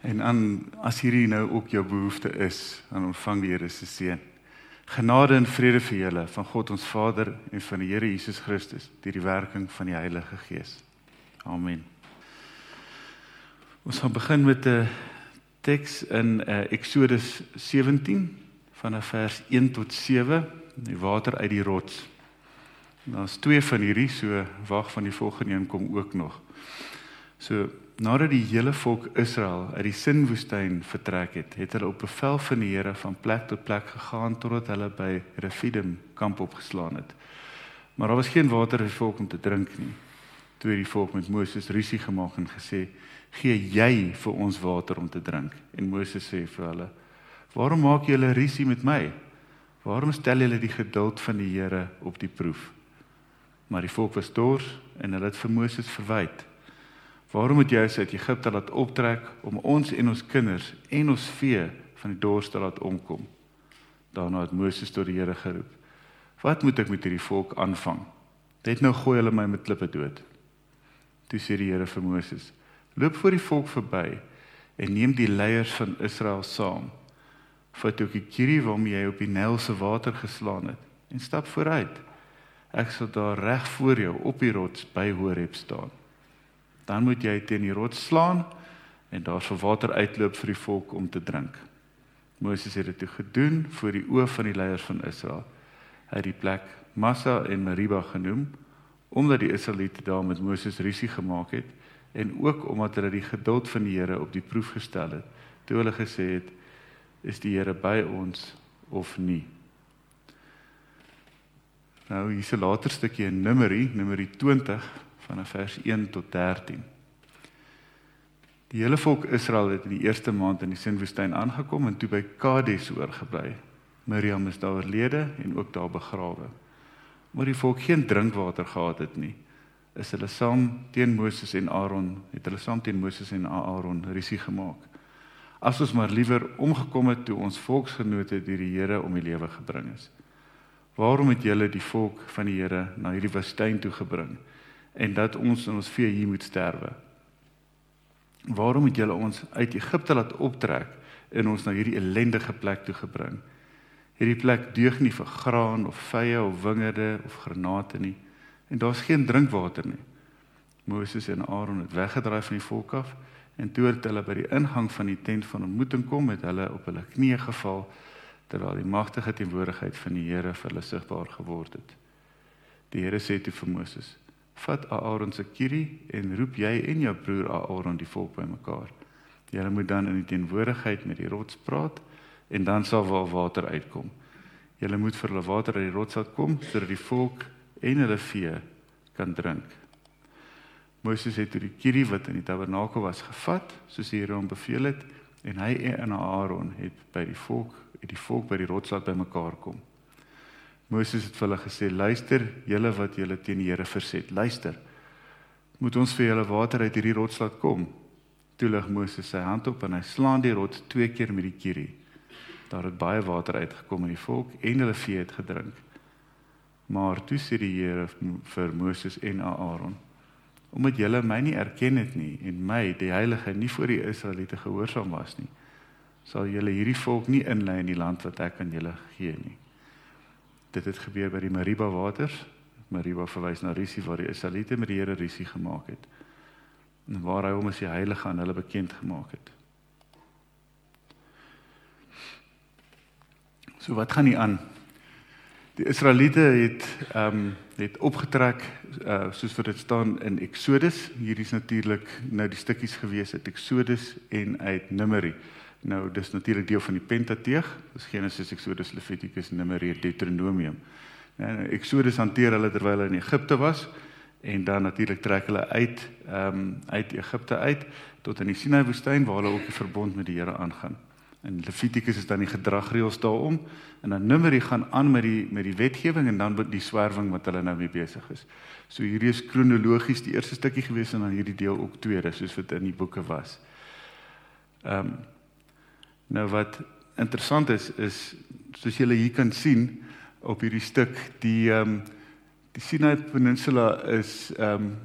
En aan as hierdie nou ook jou behoefte is, dan ontvang die Here se seën. Genade en vrede vir julle van God ons Vader en van die Here Jesus Christus deur die werking van die Heilige Gees. Amen. Ons gaan begin met 'n teks in uh, Eksodus 17 vanaf vers 1 tot 7, die water uit die rots. Daar's twee van hierdie, so wag van die volgende een kom ook nog. So nadat die hele volk Israel uit die Sinwoestyn vertrek het, het hulle op bevel van die Here van plek tot plek gegaan totdat hulle by Refidim kamp opgeslaan het. Maar daar was geen water vir die volk om te drink nie. Toe het die volk met Moses rusie gemaak en gesê: "Gee jy vir ons water om te drink?" En Moses sê vir hulle: "Waarom maak julle rusie met my? Waarom stel julle die geduld van die Here op die proef?" Maar die volk was dors en hulle het vir Moses verwyd. Waarom moet jy ons uit Egipte laat optrek om ons en ons kinders en ons vee van die dors te laat omkom? Daarna het Moses tot die Here geroep. Wat moet ek met hierdie volk aanvang? Net nou gooi hulle my met klippe dood. Toe sê die Here vir Moses: Loop voor die volk verby en neem die leiers van Israel saam. Vat ook die kierie waarmee jy op die Nyl se water geslaan het en stap vooruit. Ek sal daar reg voor jou op die rots by Horeb staan dan moet jy teen die rots slaan en daar sal water uitloop vir die volk om te drink. Moses het dit gedoen voor die oë van die leiers van Israel. Hy het die plek Massa en Meriba genoem omdat die Israeliete daar met Moses rusie gemaak het en ook omdat hulle die geduld van die Here op die proef gestel het. Toe hulle gesê het is die Here by ons of nie. Nou hier's 'n later stukkie in Numeri, Numeri 20 vanaf vers 1 tot 13. Die hele volk Israel het in die eerste maand in die Sinwoestyn aangekom en toe by Kades oorgebly. Miriam is daar oorlede en ook daar begrawe. Maar die volk geen drinkwater gehad het nie. Is hulle saam teen Moses en Aaron, het hulle saam teen Moses en Aaron risie gemaak. As ons maar liewer omgekom het toe ons volksgenote deur die Here om die lewe gebring is. Waarom het julle die volk van die Here na hierdie woestyn toe gebring? En dat ons in ons vee hier moet sterwe. Waarom het julle ons uit Egipte laat optrek en ons na hierdie ellendige plek toe gebring? Hierdie plek deug nie vir graan of vye of wingerde of granate nie en daar's geen drinkwater nie. Moses en Aaron het weggedraai van die volk af en toe het hulle by die ingang van die tent van ontmoeting kom met hulle op hulle knieë geval terwyl die magtige teenwoordigheid van die Here vir hulle sigbaar geword het. Die Here sê toe vir Moses: vat Aaron se kierie en roep jy en jou broer Aaron die volk bymekaar. Julle moet dan in die teenwoordigheid met die rots praat en dan sal wel water uitkom. Julle moet vir hulle water uit die rots laat kom sodat die volk en hulle vee kan drink. Moses het die kierie wat in die tabernakel was gevat, soos die Here hom beveel het, en hy en Aaron het by die volk, het die volk by die rots laat bymekaar kom. Moses het vir hulle gesê: "Luister, julle wat julle teen die Here verset, luister. Moet ons vir julle water uit hierdie rots laat kom?" Toe lig Moses sy hand op en hy slaan die rots twee keer met die kierie. Daar het baie water uitgekom en die volk en hulle vee het gedrink. Maar toe sê die Here vir Moses en Aaron: "Omdat julle my nie erken het nie en my, die heilige, nie voor die Israeliete gehoorsaam was nie, sal julle hierdie volk nie inlei in die land wat ek aan julle gee nie." Dit het gebeur by die Mariba waters. Mariba verwys na Risie waar die Israeliete met die Here Risie gemaak het. En waar hy hom as die heilige aan hulle bekend gemaak het. So wat gaan nie aan? Die Israeliete het ehm um, het opgetrek uh soos wat dit staan in Eksodus. Hierdie is natuurlik nou die stukkies gewees uit Eksodus en uit Numeri. Nou dis natuurlik deel van die Pentateeg, dis Genesis, Exodus, Levitikus, Numeri, Deuteronomium. En Exodus hanteer hulle terwyl hulle in Egipte was en dan natuurlik trek hulle uit ehm um, uit Egipte uit tot in die Sinai woestyn waar hulle ook die verbond met die Here aangaan. En Levitikus is dan die gedragreëls daarom en dan Numeri gaan aan met die met die wetgewing en dan die swerwing wat hulle nou mee besig is. So hierdie is kronologies die eerste stukkie gewees en dan hierdie deel ook tweede soos wat in die boeke was. Ehm um, Nou wat interessant is is soos julle hier kan sien op hierdie stuk die ehm um, Die Sinai Peninsula is ehm um,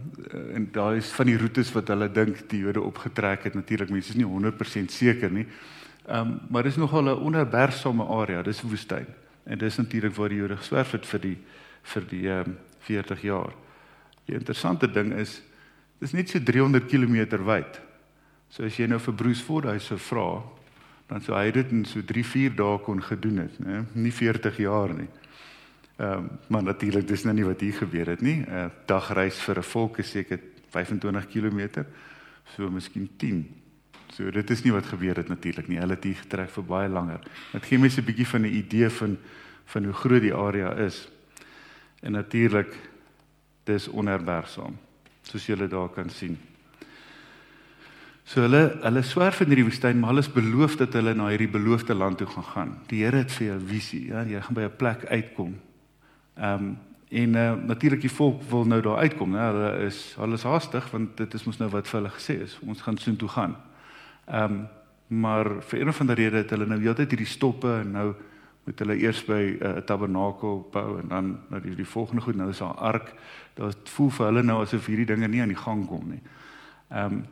en daar is van die roetes wat hulle dink die Jode opgetrek het. Natuurlik mense is nie 100% seker nie. Ehm um, maar dis nogal 'n onherbergsame area. Dis woestyn. En dis natuurlik waar die Jode geswerf het vir die vir die ehm um, 40 jaar. Die interessante ding is dis net so 300 km wyd. So as jy nou vir Bruce Fordhuis sou vra, dan sou hy dit in so 3-4 dae kon gedoen het, né? Nie 40 jaar nie. Ehm um, maar natuurlik dis nou nie wat hier gebeur het nie. 'n uh, Dagreis vir 'n volk is seker 25 km. So miskien 10. So dit is nie wat gebeur het natuurlik nie. Hulle het hier getrek vir baie langer. Dit gee mense 'n bietjie van 'n idee van van hoe groot die area is. En natuurlik dis onherbergsaam soos julle daar kan sien. So hulle hulle swerf in hierdie woestyn, maar hulle is beloof dat hulle na hierdie beloofde land toe gaan gaan. Die Here het vir jou 'n visie, ja, jy gaan by 'n plek uitkom Ehm um, en uh, natuurlik die volk wil nou daar uitkom, né? Hulle is hulle is haastig want dit is mos nou wat vir hulle gesê is. Ons gaan soheen toe gaan. Ehm um, maar vir een of ander rede het hulle nou heeltyd hierdie stoppe en nou moet hulle eers by eh, 'n uh, tabernakel bou en dan nou die, die volgende goed nou is daar ark. Daar voel vir hulle nou asof hierdie dinge nie aan die gang kom nie. Ehm um,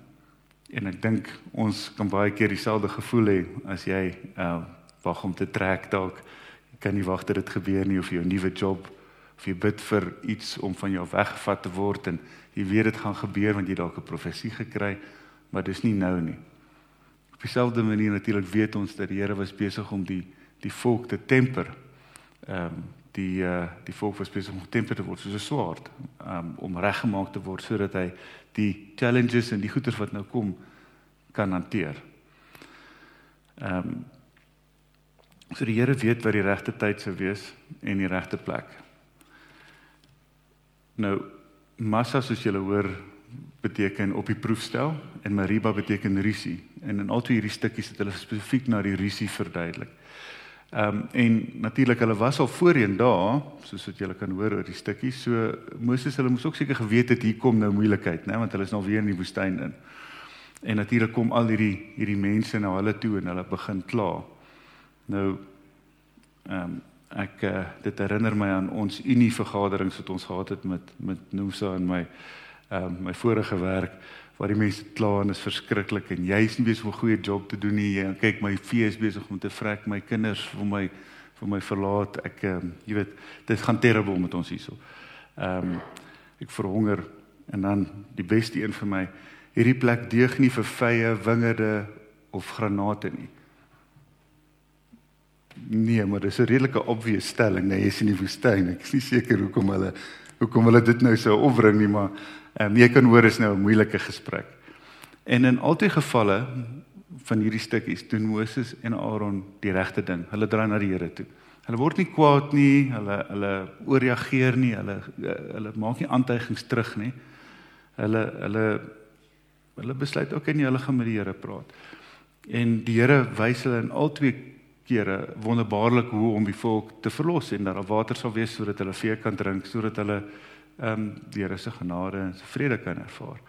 en ek dink ons kan baie keer dieselfde gevoel hê as jy uh wag om te trek dalk kan nie wag dat dit gebeur nie of jou nuwe job of jy bid vir iets om van jou weggevat te word en jy weet dit gaan gebeur want jy dalk 'n profesie gekry, maar dis nie nou nie. Op dieselfde manier natuurlik weet ons dat die Here was besig om die die volk te temper. Ehm um, die uh die volk was besig om getemper te word soos 'n swaard, um, om reggemaak te word sodat hy die challenges en die goeters wat nou kom kan hanteer. Ehm um, So die Here weet wat die regte tyd sou wees en die regte plek. Nou Massa soos julle hoor beteken op die proef stel en Mariba beteken risie en in al twee hierdie stukkies het hulle spesifiek na die risie verduidelik. Ehm um, en natuurlik hulle was al voorheen daar soos wat julle kan hoor oor die stukkies. So Moses hulle moes ook seker geweet het hier kom nou moeilikheid, né, want hulle is nou weer in die woestyn in. En natuurlik kom al hierdie hierdie mense na hulle toe en hulle begin kla. Nou ehm um, ek uh, dit herinner my aan ons unie vergaderings wat ons gehad het met met Noosa en my ehm um, my vorige werk waar die mense kla en is verskriklik en jy's nie besig om 'n goeie job te doen nie. Jy kyk my vee is besig om te vrek, my kinders vir my vir my verlaat. Ek ehm um, jy weet dit gaan terrible met ons hierso. Ehm um, ek verhonger en dan die beste een vir my hierdie plek deug nie vir vye, wingerde of granate nie. Nee, maar dis 'n redelike obvious stelling, nee, jy's in die woestyn. Ek is nie seker hoekom hulle hoekom hulle dit nou sou opbring nie, maar um, jy kan hoor is nou 'n moeilike gesprek. En in albei gevalle van hierdie stukkies doen Moses en Aaron die regte ding. Hulle draai na die Here toe. Hulle word nie kwaad nie, hulle hulle ooreageer nie, hulle hulle maak nie aantuigings terug nie. Hulle hulle hulle besluit ook en hulle gaan met die Here praat. En die Here wys hulle in albei kere wonderbaarlik hoe om die volk te verlos en dat daar water sal wees sodat hulle vee kan drink sodat hulle ehm um, die Here se genade en se vrede kan ervaar.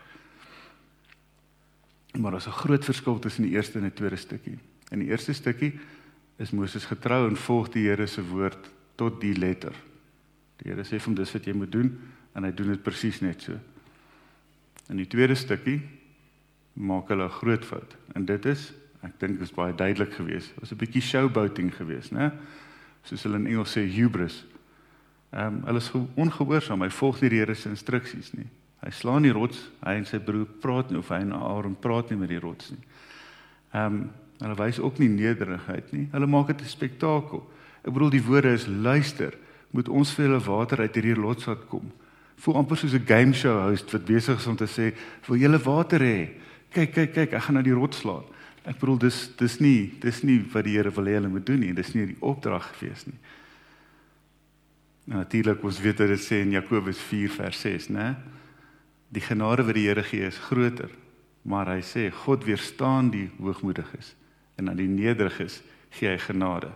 Maar daar's 'n groot verskil tussen die eerste en die tweede stukkie. In die eerste stukkie is Moses getrou en volg die Here se woord tot die letter. Die Here sê vir hom dis wat jy moet doen en hy doen dit presies net so. In die tweede stukkie maak hulle 'n groot fout en dit is Ek dink dit is baie duidelik geweest. Was 'n bietjie showboating geweest, né? Soos hulle in Engels sê hubris. Ehm um, hulle is ongehoorsaam. Hy volg nie die Here se instruksies nie. Hy slaan die rots. Hy en sy broer praat nie of hy en Aaron praat nie met die rots nie. Ehm um, hulle wys ook nie nederigheid nie. Hulle maak dit 'n spektakel. Ek bedoel die woorde is luister, moet ons vir hulle water uit hierdie rots laat kom. Voel amper soos 'n game show host wat besig is om te sê, "Wil julle water hê? Kyk, kyk, kyk, ek gaan na die rots slaan." Ek bedoel dis dis nie dis nie wat die Here wil hê hulle moet doen nie. Dis nie die opdrag gewees nie. Nou natuurlik ons weet dit sê in Jakobus 4 vers 6, né? Die genade wat die Here gee is groter, maar hy sê God weerstaan die hoogmoediges en aan die nederiges gee hy genade.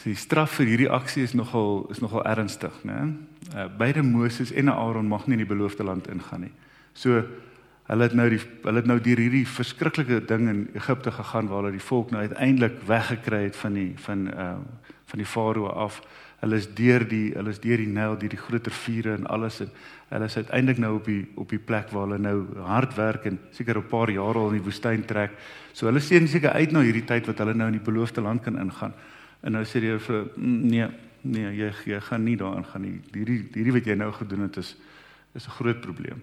So die straf vir hierdie aksie is nogal is nogal ernstig, né? Uh, beide Moses en Aaron mag nie in die beloofde land ingaan nie. So Hulle het nou die hulle het nou deur hierdie verskriklike ding in Egipte gegaan waar hulle die volk nou uiteindelik weggekry het van die van uh van die farao af. Hulle is deur die hulle is deur die Nyl, deur die groter vure en alles en hulle is uiteindelik nou op die op die plek waar hulle nou hard werk en seker 'n paar jaar al in die woestyn trek. So hulle sien seker uit na hierdie tyd wat hulle nou in die beloofde land kan ingaan. En nou sê die Here vir mm, nee, nee, jy jy gaan nie daarin gaan nie. Hierdie hierdie wat jy nou gedoen het is is 'n groot probleem.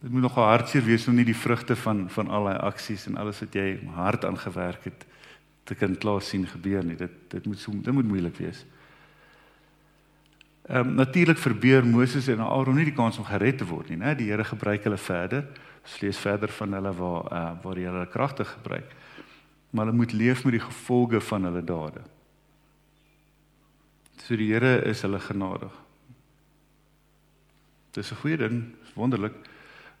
Dit moet nogal hartseer wees om nie die vrugte van van al daai aksies en alles wat jy hard aan gewerk het te kan klaar sien gebeur nie. Dit dit moet so dit moet moeilik wees. Ehm um, natuurlik verbeur Moses en Aaron nie die kans om gered te word nie, né? Die Here gebruik hulle verder. Ons lees verder van hulle waar uh, waar die Here hulle kragtig gebruik. Maar hulle moet leef met die gevolge van hulle dade. So die Here is hulle genadig. Dis 'n goeie ding, wonderlik.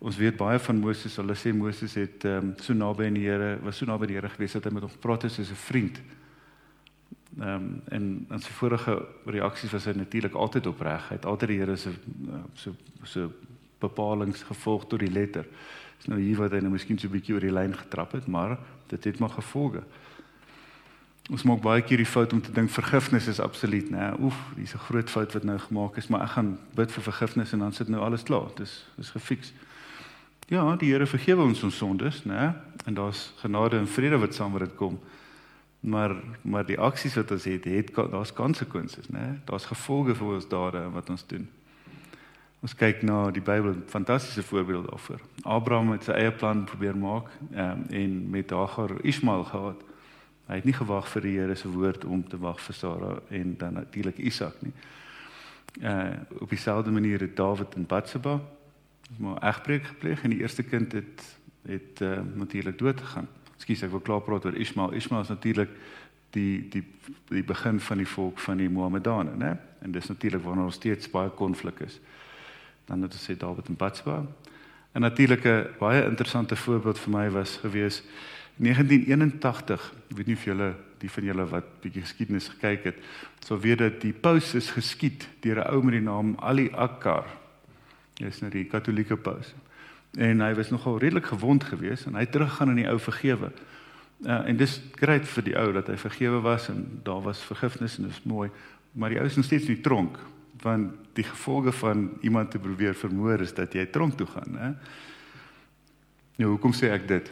Ons weet baie van Moses. Hulle sê Moses het ehm um, so naby aan die Here, was so naby die Here gewees dat hy met hom gepraat het soos 'n vriend. Ehm um, en en sy vorige reaksies was hy natuurlik altyd opreg. Hy het altyd die Here se so so bepalinge gevolg tot die letter. Dis nou hier wat hy nou miskien so 'n bietjie oor die lyn getrap het, maar dit het maar gevolge. Ons maak baie keer die fout om te dink vergifnis is absoluut, né? Oef, dis 'n groot fout wat nou gemaak is, maar ek gaan bid vir vergifnis en dan sit nou alles klaar. Dis is gefiks. Ja, die Here vergewe ons ons sondes, né? En daar's genade en vrede wat saam met dit kom. Maar maar die aksies wat ons het, het daar's konsekwensies, né? Daar's gevolge vir ons dade en wat ons doen. Ons kyk na die Bybel, fantastiese voorbeeld daarvoor. Abraham het sy eie plan probeer maak um, en met Hagar Ismael gehad. Hy het nie gewag vir die Here se woord om te wag vir Sara en dan natuurlik Isak nie. Uh op dieselfde manier het Dawid en Batseba maar egbreek gepleeg en die eerste kind het het uh, natuurlik dood gegaan. Ekskuus, ek wil klaar praat oor Ismael. Ismael is natuurlik die die die begin van die volk van die Mohammedane, né? En dis natuurlik waar ons steeds baie konflik is. Dan het ons sê Dawid en natuurlik 'n baie interessante voorbeeld vir my was gewees 1981. Ek weet nie of julle die van julle wat bietjie geskiedenis gekyk het, sou weet dat die paus is geskiet deur 'n ou met die naam Ali Akkar Dis nou die Katolieke paus. En hy was nogal redelik gewond geweest en hy het teruggegaan in die ou vergewe. Uh, en dis great vir die ou dat hy vergewe was en daar was vergifnis en dis mooi, maar die ou is nog steeds in die tronk want die gevolge van iemand te probeer vermoor is dat jy tronk toe gaan, hè. Nou, hoekom sê ek dit?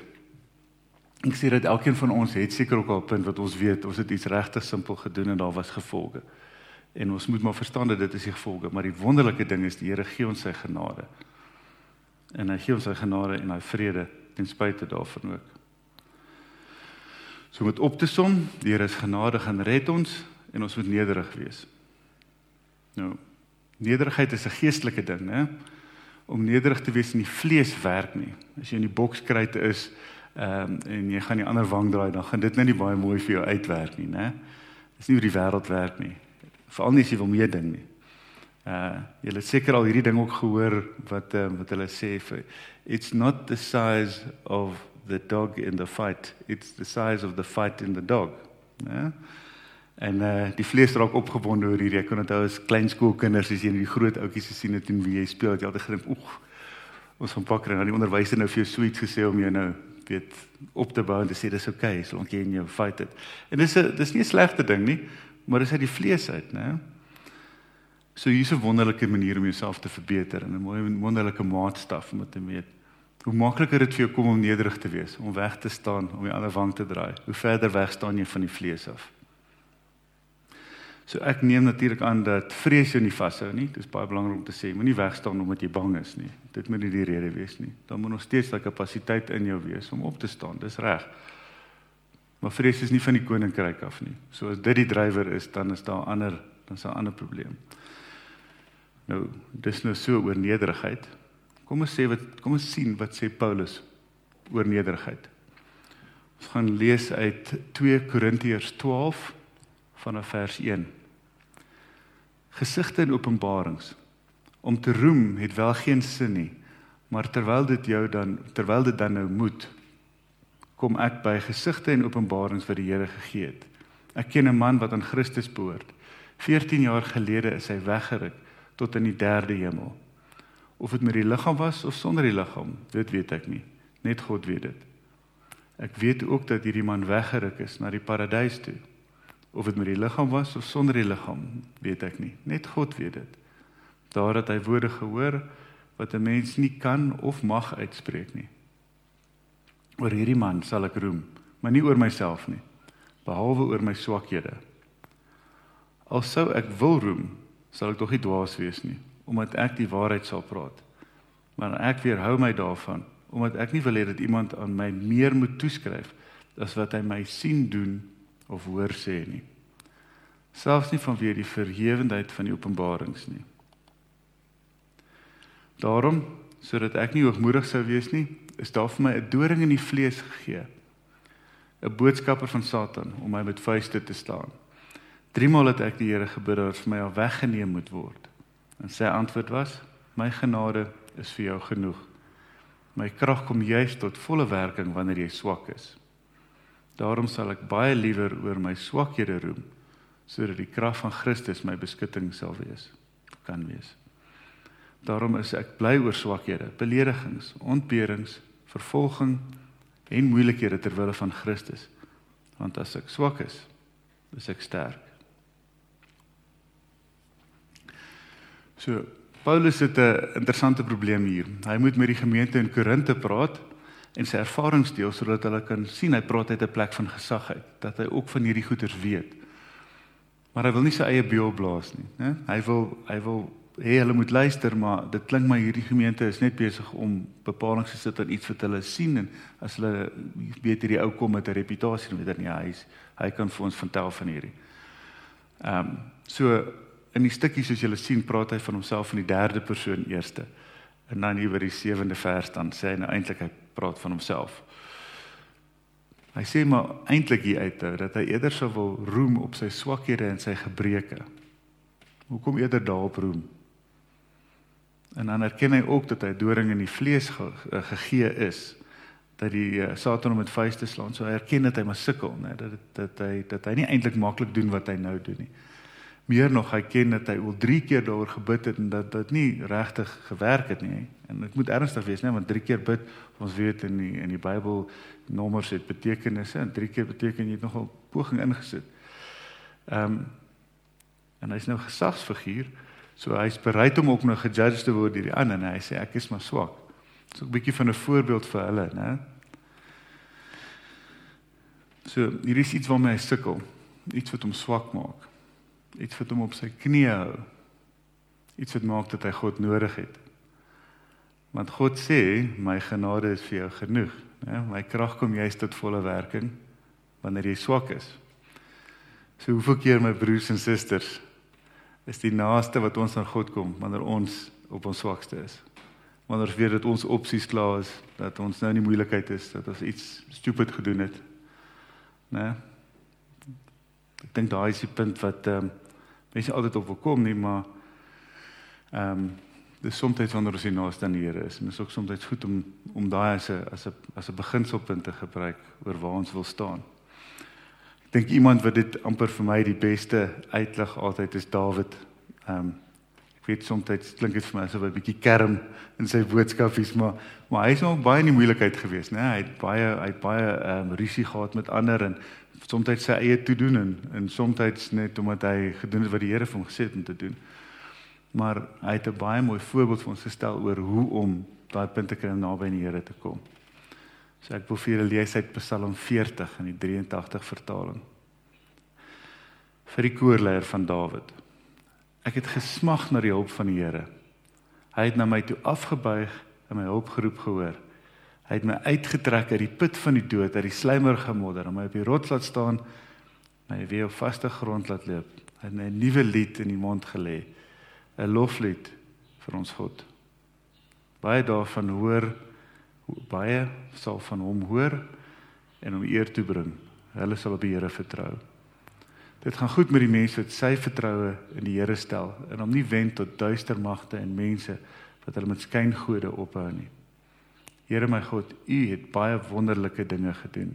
Ek sê dat elkeen van ons het seker ook al 'n punt wat ons weet, ons het iets regtig simpel gedoen en daar was gevolge. En ons moet maar verstaan dat dit is die gevolge, maar die wonderlike ding is die Here gee ons sy genade. En hy gee ons sy genade en hy vrede ten spyte daarvan ook. So met op te som, die Here is genadig en red ons en ons moet nederig wees. Nou, nederigheid is 'n geestelike ding, né? Om nederig te wees in die vlees werk nie. As jy in die bokskryte is, ehm um, en jy gaan die ander wang draai, dan gaan dit net nie baie mooi vir jou uitwerk nie, né? Dis nie hoe die wêreld werk nie veral nie as jy wil meeding nie. Uh jy het seker al hierdie ding ook gehoor wat uh, wat hulle sê vir it's not the size of the dog in the fight, it's the size of the fight in the dog. Ja. En uh die vlees raak opgewonde oor hierdie. Ek kon onthou as klein skoolkinders as jy die groot ouetjies gesien het en wie jy speel, het jy altyd gedink, "Oeg, ons gaan pak en dan die onderwyser nou vir jou suits gesê om jou nou weet op te bou en te sê dis oukei, okay, solank jy in jou fight het." En dis 'n dis nie 'n slegte ding nie maar dis uit die vlees uit, né? So hier's 'n wonderlike manier om jouself te verbeter en 'n mooi wonderlike maatstaf om te meet. Hoe makliker dit vir jou kom om nederig te wees, om weg te staan, om die ander wang te draai. Hoe verder weg staan jy van die vlees af. So ek neem natuurlik aan dat vrees jou nie vashou nie. Dit is baie belangrik om te sê, moenie weg staan omdat jy bang is nie. Dit moet nie die rede wees nie. Dan moet nog steeds daai kapasiteit in jou wees om op te staan. Dis reg. Maar vrees is nie van die koninkryk af nie. So as dit die drywer is, dan is daar ander, dan is daar 'n ander probleem. Nou, dis nou so oor nederigheid. Kom ons sê wat kom ons sien wat sê Paulus oor nederigheid. Ons gaan lees uit 2 Korintiërs 12 vanaf vers 1. Gesigte en openbarings. Om te roem het wel geen sin nie, maar terwyl dit jou dan terwyl dit dan nou moet kom ek by gesigte en openbarings wat die Here gegee het. Ek ken 'n man wat aan Christus behoort. 14 jaar gelede is hy weggeruk tot in die derde hemel. Of dit met die liggaam was of sonder die liggaam, dit weet ek nie. Net God weet dit. Ek weet ook dat hierdie man weggeruk is na die paradys toe. Of dit met die liggaam was of sonder die liggaam, weet ek nie. Net God weet dit. Daar het hy woorde gehoor wat 'n mens nie kan of mag uitspreek nie. Oor hierdie man sal ek roem, maar nie oor myself nie, behalwe oor my swakhede. Al sou ek wil roem, sal ek tog nie dwaas wees nie, omdat ek die waarheid sal praat. Maar ek weerhou my daarvan, omdat ek nie wil hê dat iemand aan my meer moet toeskryf as wat hy my sien doen of hoor sê nie. Selfs nie vanweë die verhewendheid van die openbarings nie. Daarom, sodat ek nie hoogmoedig sou wees nie, is daar vir my 'n doring in die vlees gegee. 'n Boodskapper van Satan om my met vuiste te staan. Driemaal het ek die Here gebid dat vir my al weggeneem moet word. En sy antwoord was: "My genade is vir jou genoeg. My krag kom juis tot volle werking wanneer jy swak is." Daarom sal ek baie liewer oor my swakhede roem sodat die krag van Christus my beskutting sal wees kan wees. Daarom is ek bly oor swakhede, beledigings, ontberings, vervolging en moeilikhede ter wille van Christus. Want as ek swak is, is ek sterk. So Paulus het 'n interessante probleem hier. Hy moet met die gemeente in Korinte praat en sy ervarings deel sodat hulle kan sien hy praat uit 'n plek van gesag uit dat hy ook van hierdie goeters weet. Maar hy wil nie sy eie beeld blaas nie, né? Hy wil hy wil hê hulle moet luister, maar dit klink my hierdie gemeente is net besig om bepalinge te sit aan iets wat hulle sien en as hulle weet hierdie ou kom met 'n reputasie, weet hulle nie hy is hy kan vir ons vertel van hierdie. Ehm um, so in die stukkie soos julle sien, praat hy van homself in die derde persoon eerste. En dan hier by die sewende vers dan sê hy nou eintlik hy praat van homself. Hy sê maar eintlik hier uit dat hy eerder sou wil roem op sy swakhede en sy gebreke. Hoekom eerder daarop roem? En dan erken hy ook dat hy doring in die vlees ge, ge, gegee is dat die uh, Satan hom met vuiste slaan. So hy erken dat hy maar sukkel, né? Dat dat hy dat hy nie eintlik maklik doen wat hy nou doen nie meer nog hy ken dat hy al 3 keer daaroor gebid het en dat dit nie regtig gewerk het nie en dit moet ernstig wees nê want 3 keer bid ons weet in die in die Bybel nommers het betekenisse en 3 keer beteken jy het nogal poging ingesit. Ehm um, en hy's nou gesagsfiguur so hy's bereid om ook nog gejudge te word deur die ander en hy sê ek is maar swak. So 'n bietjie van 'n voorbeeld vir hulle nê. So hier is iets waarmee hy sukkel, iets wat hom swak maak iets wat hom op sy knieë hou. Iets wat maak dat hy God nodig het. Want God sê, my genade is vir jou genoeg, né? My krag kom juist tot volle werking wanneer jy swak is. So hoeveel keer my broers en susters is die naaste wat ons aan God kom wanneer ons op ons swakste is. Wanneer ons weet dat ons opsies klaar is, dat ons nou in die moeilikheid is, dat ons iets stupid gedoen het. Né? Ek dink daai is die punt wat ehm um, mense altyd op wil kom nie, maar ehm um, dis soms wanneer ons hier naaste aan die Here is en dit is ook soms goed om om daai as 'n as 'n as 'n beginselpunt te gebruik oor waar ons wil staan. Ek dink iemand wat dit amper vir my die beste uitlig altyd is Dawid. Ehm um, ek weet soms klink dit vir my asof hy 'n bietjie kerm in sy boodskapies, maar maar hy is nog baie in die moeilikheid geweest, né? Hy het baie hy het baie ehm um, rusie gehad met ander en soms sy eie toe doen en en soms net omdat hy gedoen het wat die Here vir hom gesê het om te doen. Maar hy het 'n baie mooi voorbeeld vir ons gestel oor hoe om daai punte kry om naby aan die Here te kom. So ek wil vir julle lees uit Psalm 40 in die 83 vertaling. Vir die koorleier van Dawid. Ek het gesmag na die hulp van die Here. Hy het na my toe afgebuig en my hulp geroep gehoor. Hy het my uitgetrek uit die put van die dood, uit die slijmerige modder, om my op die rots laat staan, my weer op vaste grond laat loop. Hy het 'n nuwe lied in die mond gelê, 'n loflied vir ons God. Baie daarvan hoor baie sal van hom hoor en hom eer toe bring. Hulle sal op die Here vertrou. Dit gaan goed met die mense wat sy vertroue in die Here stel en hom nie wend tot duister magte en mense wat hulle met skyngode ophou nie. Here my God, U het baie wonderlike dinge gedoen.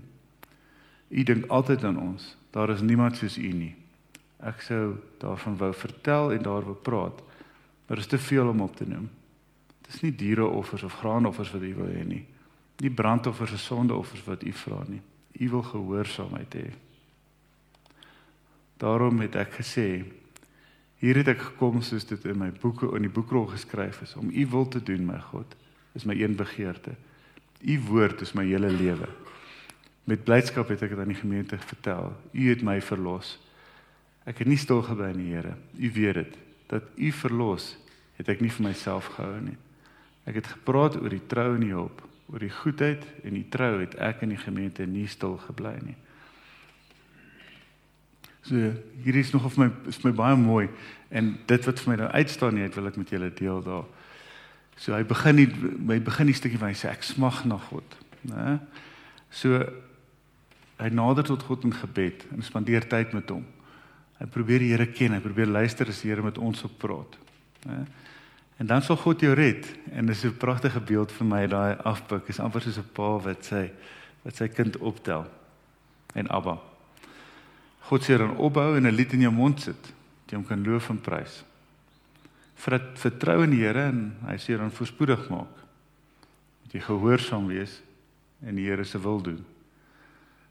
U dink altyd aan ons. Daar is niemand soos U nie. Ek sou daarvan wou vertel en daaroor praat, maar dit is te veel om op te noem. Dit is nie diereoffers of graanoffers wat U wil hê nie. Nie brandoffers of sondeoffers wat U vra nie. U wil gehoorsaamheid hê. Daarom het ek gesê hier het ek gekom soos dit in my boeke in die boekrol geskryf is om u wil te doen my God is my een begeerte. U woord is my hele lewe. Met blydskap het ek dit aan die gemeente vertel. U het my verlos. Ek het nie stil gebly in die Here. U weet dit dat u verlos het ek nie vir myself gehou nie. Ek het gepraat oor die trou en die hulp, oor die goedheid en die trou het ek in die gemeente nie stil gebly nie. So hier is nog of my is my baie mooi en dit wat vir my nou uitstaan nie, wil ek met julle deel daar. So hy begin nie my begin die stukkie waar hy sê ek smag na God, né? So hy nader tot God in gebed en spandeer tyd met hom. Hy probeer die Here ken, hy probeer luister as die Here met ons op praat, né? En dan sal God jou red en dis 'n pragtige beeld vir my daai afpik is amper soos 'n pa wat sy wat sy kind optel en Abba. God sê dan opbou en 'n lied in jou mond sit, jy kan loof en prys vertrou in die Here en hy sê dan voorspoedig maak. Dat jy gehoorsaam wees en die Here se wil doen.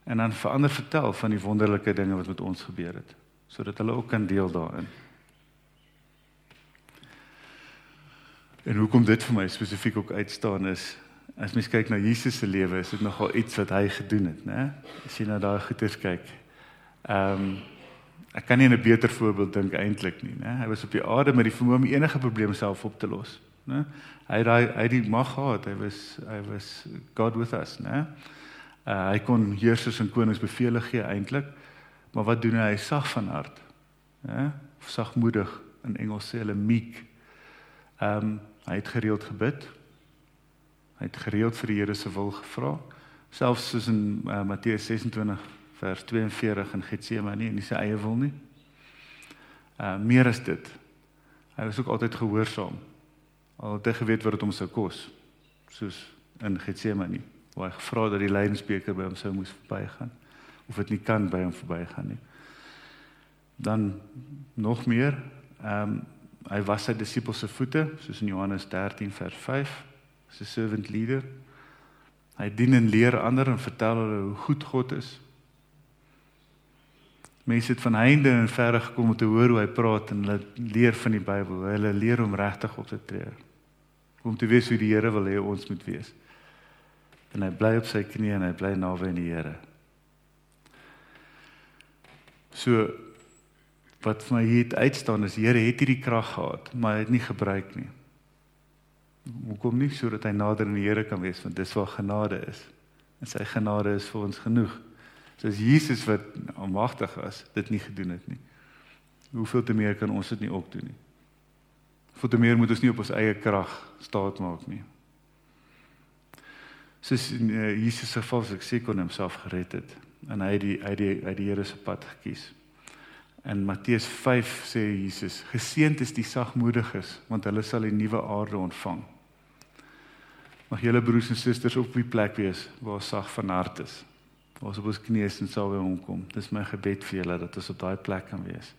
En dan verander vertel van die wonderlike dinge wat met ons gebeur het sodat hulle ook kan deel daarin. En hoekom dit vir my spesifiek ook uitstaan is as mens kyk na Jesus se lewe, is dit nogal iets wat hy gedoen het, né? As jy na daai goeters kyk. Ehm um, Ek kan nie 'n beter voorbeeld dink eintlik nie, né? Hy was op die aarde met die vermoë om enige probleem self op te los, né? Hy het hy hy die mag gehad. Hy was hy was God with us, né? Uh, hy kon heersers en konings beveel gee eintlik. Maar wat doen hy? Hy sag van hart, né? Sagmoedig in Engels sê hulle meek. Ehm um, hy het gereeld gebid. Hy het gereeld vir die Here se wil gevra. Selfs soos in uh, Matteus 26 vers 42 in Getsemane nie sy eie wil nie. Uh meer as dit. Hy was ook altyd gehoorsaam. Al het hy geweet wat dit hom sou kos, soos in Getsemane, waar hy gevra dat die lydensbeker by hom sou moes verbygaan of dit nie kan by hom verbygaan nie. Dan nog meer, ehm um, hy was sy disippels se voete, soos in Johannes 13 vers 5, as 'n servant leader. Hy dien en leer ander en vertel hulle hoe goed God is, Mense het van heinde en verre gekom om te hoor hoe hy praat en hulle leer van die Bybel. Hulle leer om regtig op te tree. Om te weet hoe die Here wil hê ons moet wees. En hy bly op sy knieë en hy bly naby aan die Here. So wat vir my hier uitstaan is Here het hierdie krag gehad, maar hy het nie gebruik nie. Hoekom nie sodat hy nader aan die Here kan wees want dis waar genade is. En sy genade is vir ons genoeg soos Jesus wat almagtig was, dit nie gedoen het nie. Hoeveel te meer kan ons dit nie ook doen nie? Hoeveel te meer moet ons nie op ons eie krag staat maak nie? Soos uh, Jesus se geval ek sê kon homself gered het en hy het die hy die hy die Here se pad gekies. In Matteus 5 sê Jesus: "Geseënd is die sagmoediges, want hulle sal 'n nuwe aarde ontvang." Mag julle broers en susters op die plek wees waar sag van hart is ons op ons knieë en sal by hom kom. Dis my gebed vir julle dat ons op daai plek kan wees.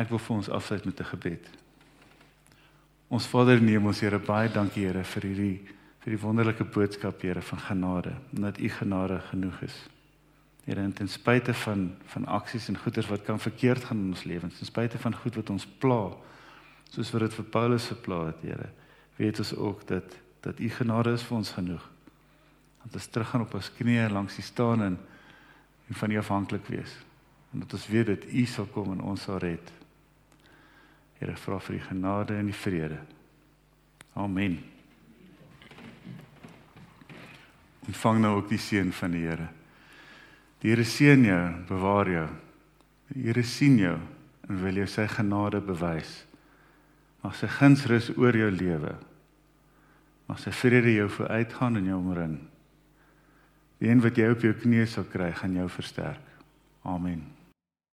Ek wil vir ons afsluit met 'n gebed. Ons Vader neem ons Here baie dankie Here vir hierdie vir die wonderlike boodskap Here van genade, omdat U genade genoeg is. Here, en ten spyte van van aksies en goeders wat kan verkeerd gaan in ons lewens, ten spyte van goed wat ons pla, soos wat dit vir Paulus gepla het, Here, weet ons ook dat dat u genade is vir ons genoeg. Dat ons terug gaan op ons knieë langs u staan en en van u afhanklik wees. En dat ons weet dat u sal kom en ons sal red. Here, vra vir u genade en die vrede. Amen. Ontvang nou ook die seën van die Here. Die Here seën jou, bewaar jou. Die Here sien jou en wil jou sy genade bewys. Mag sy guns rus oor jou lewe. Mag sy vrede jou vooruitgaan en jou omring. Die een wat jy op jou knieë sal kry, gaan jou versterk. Amen.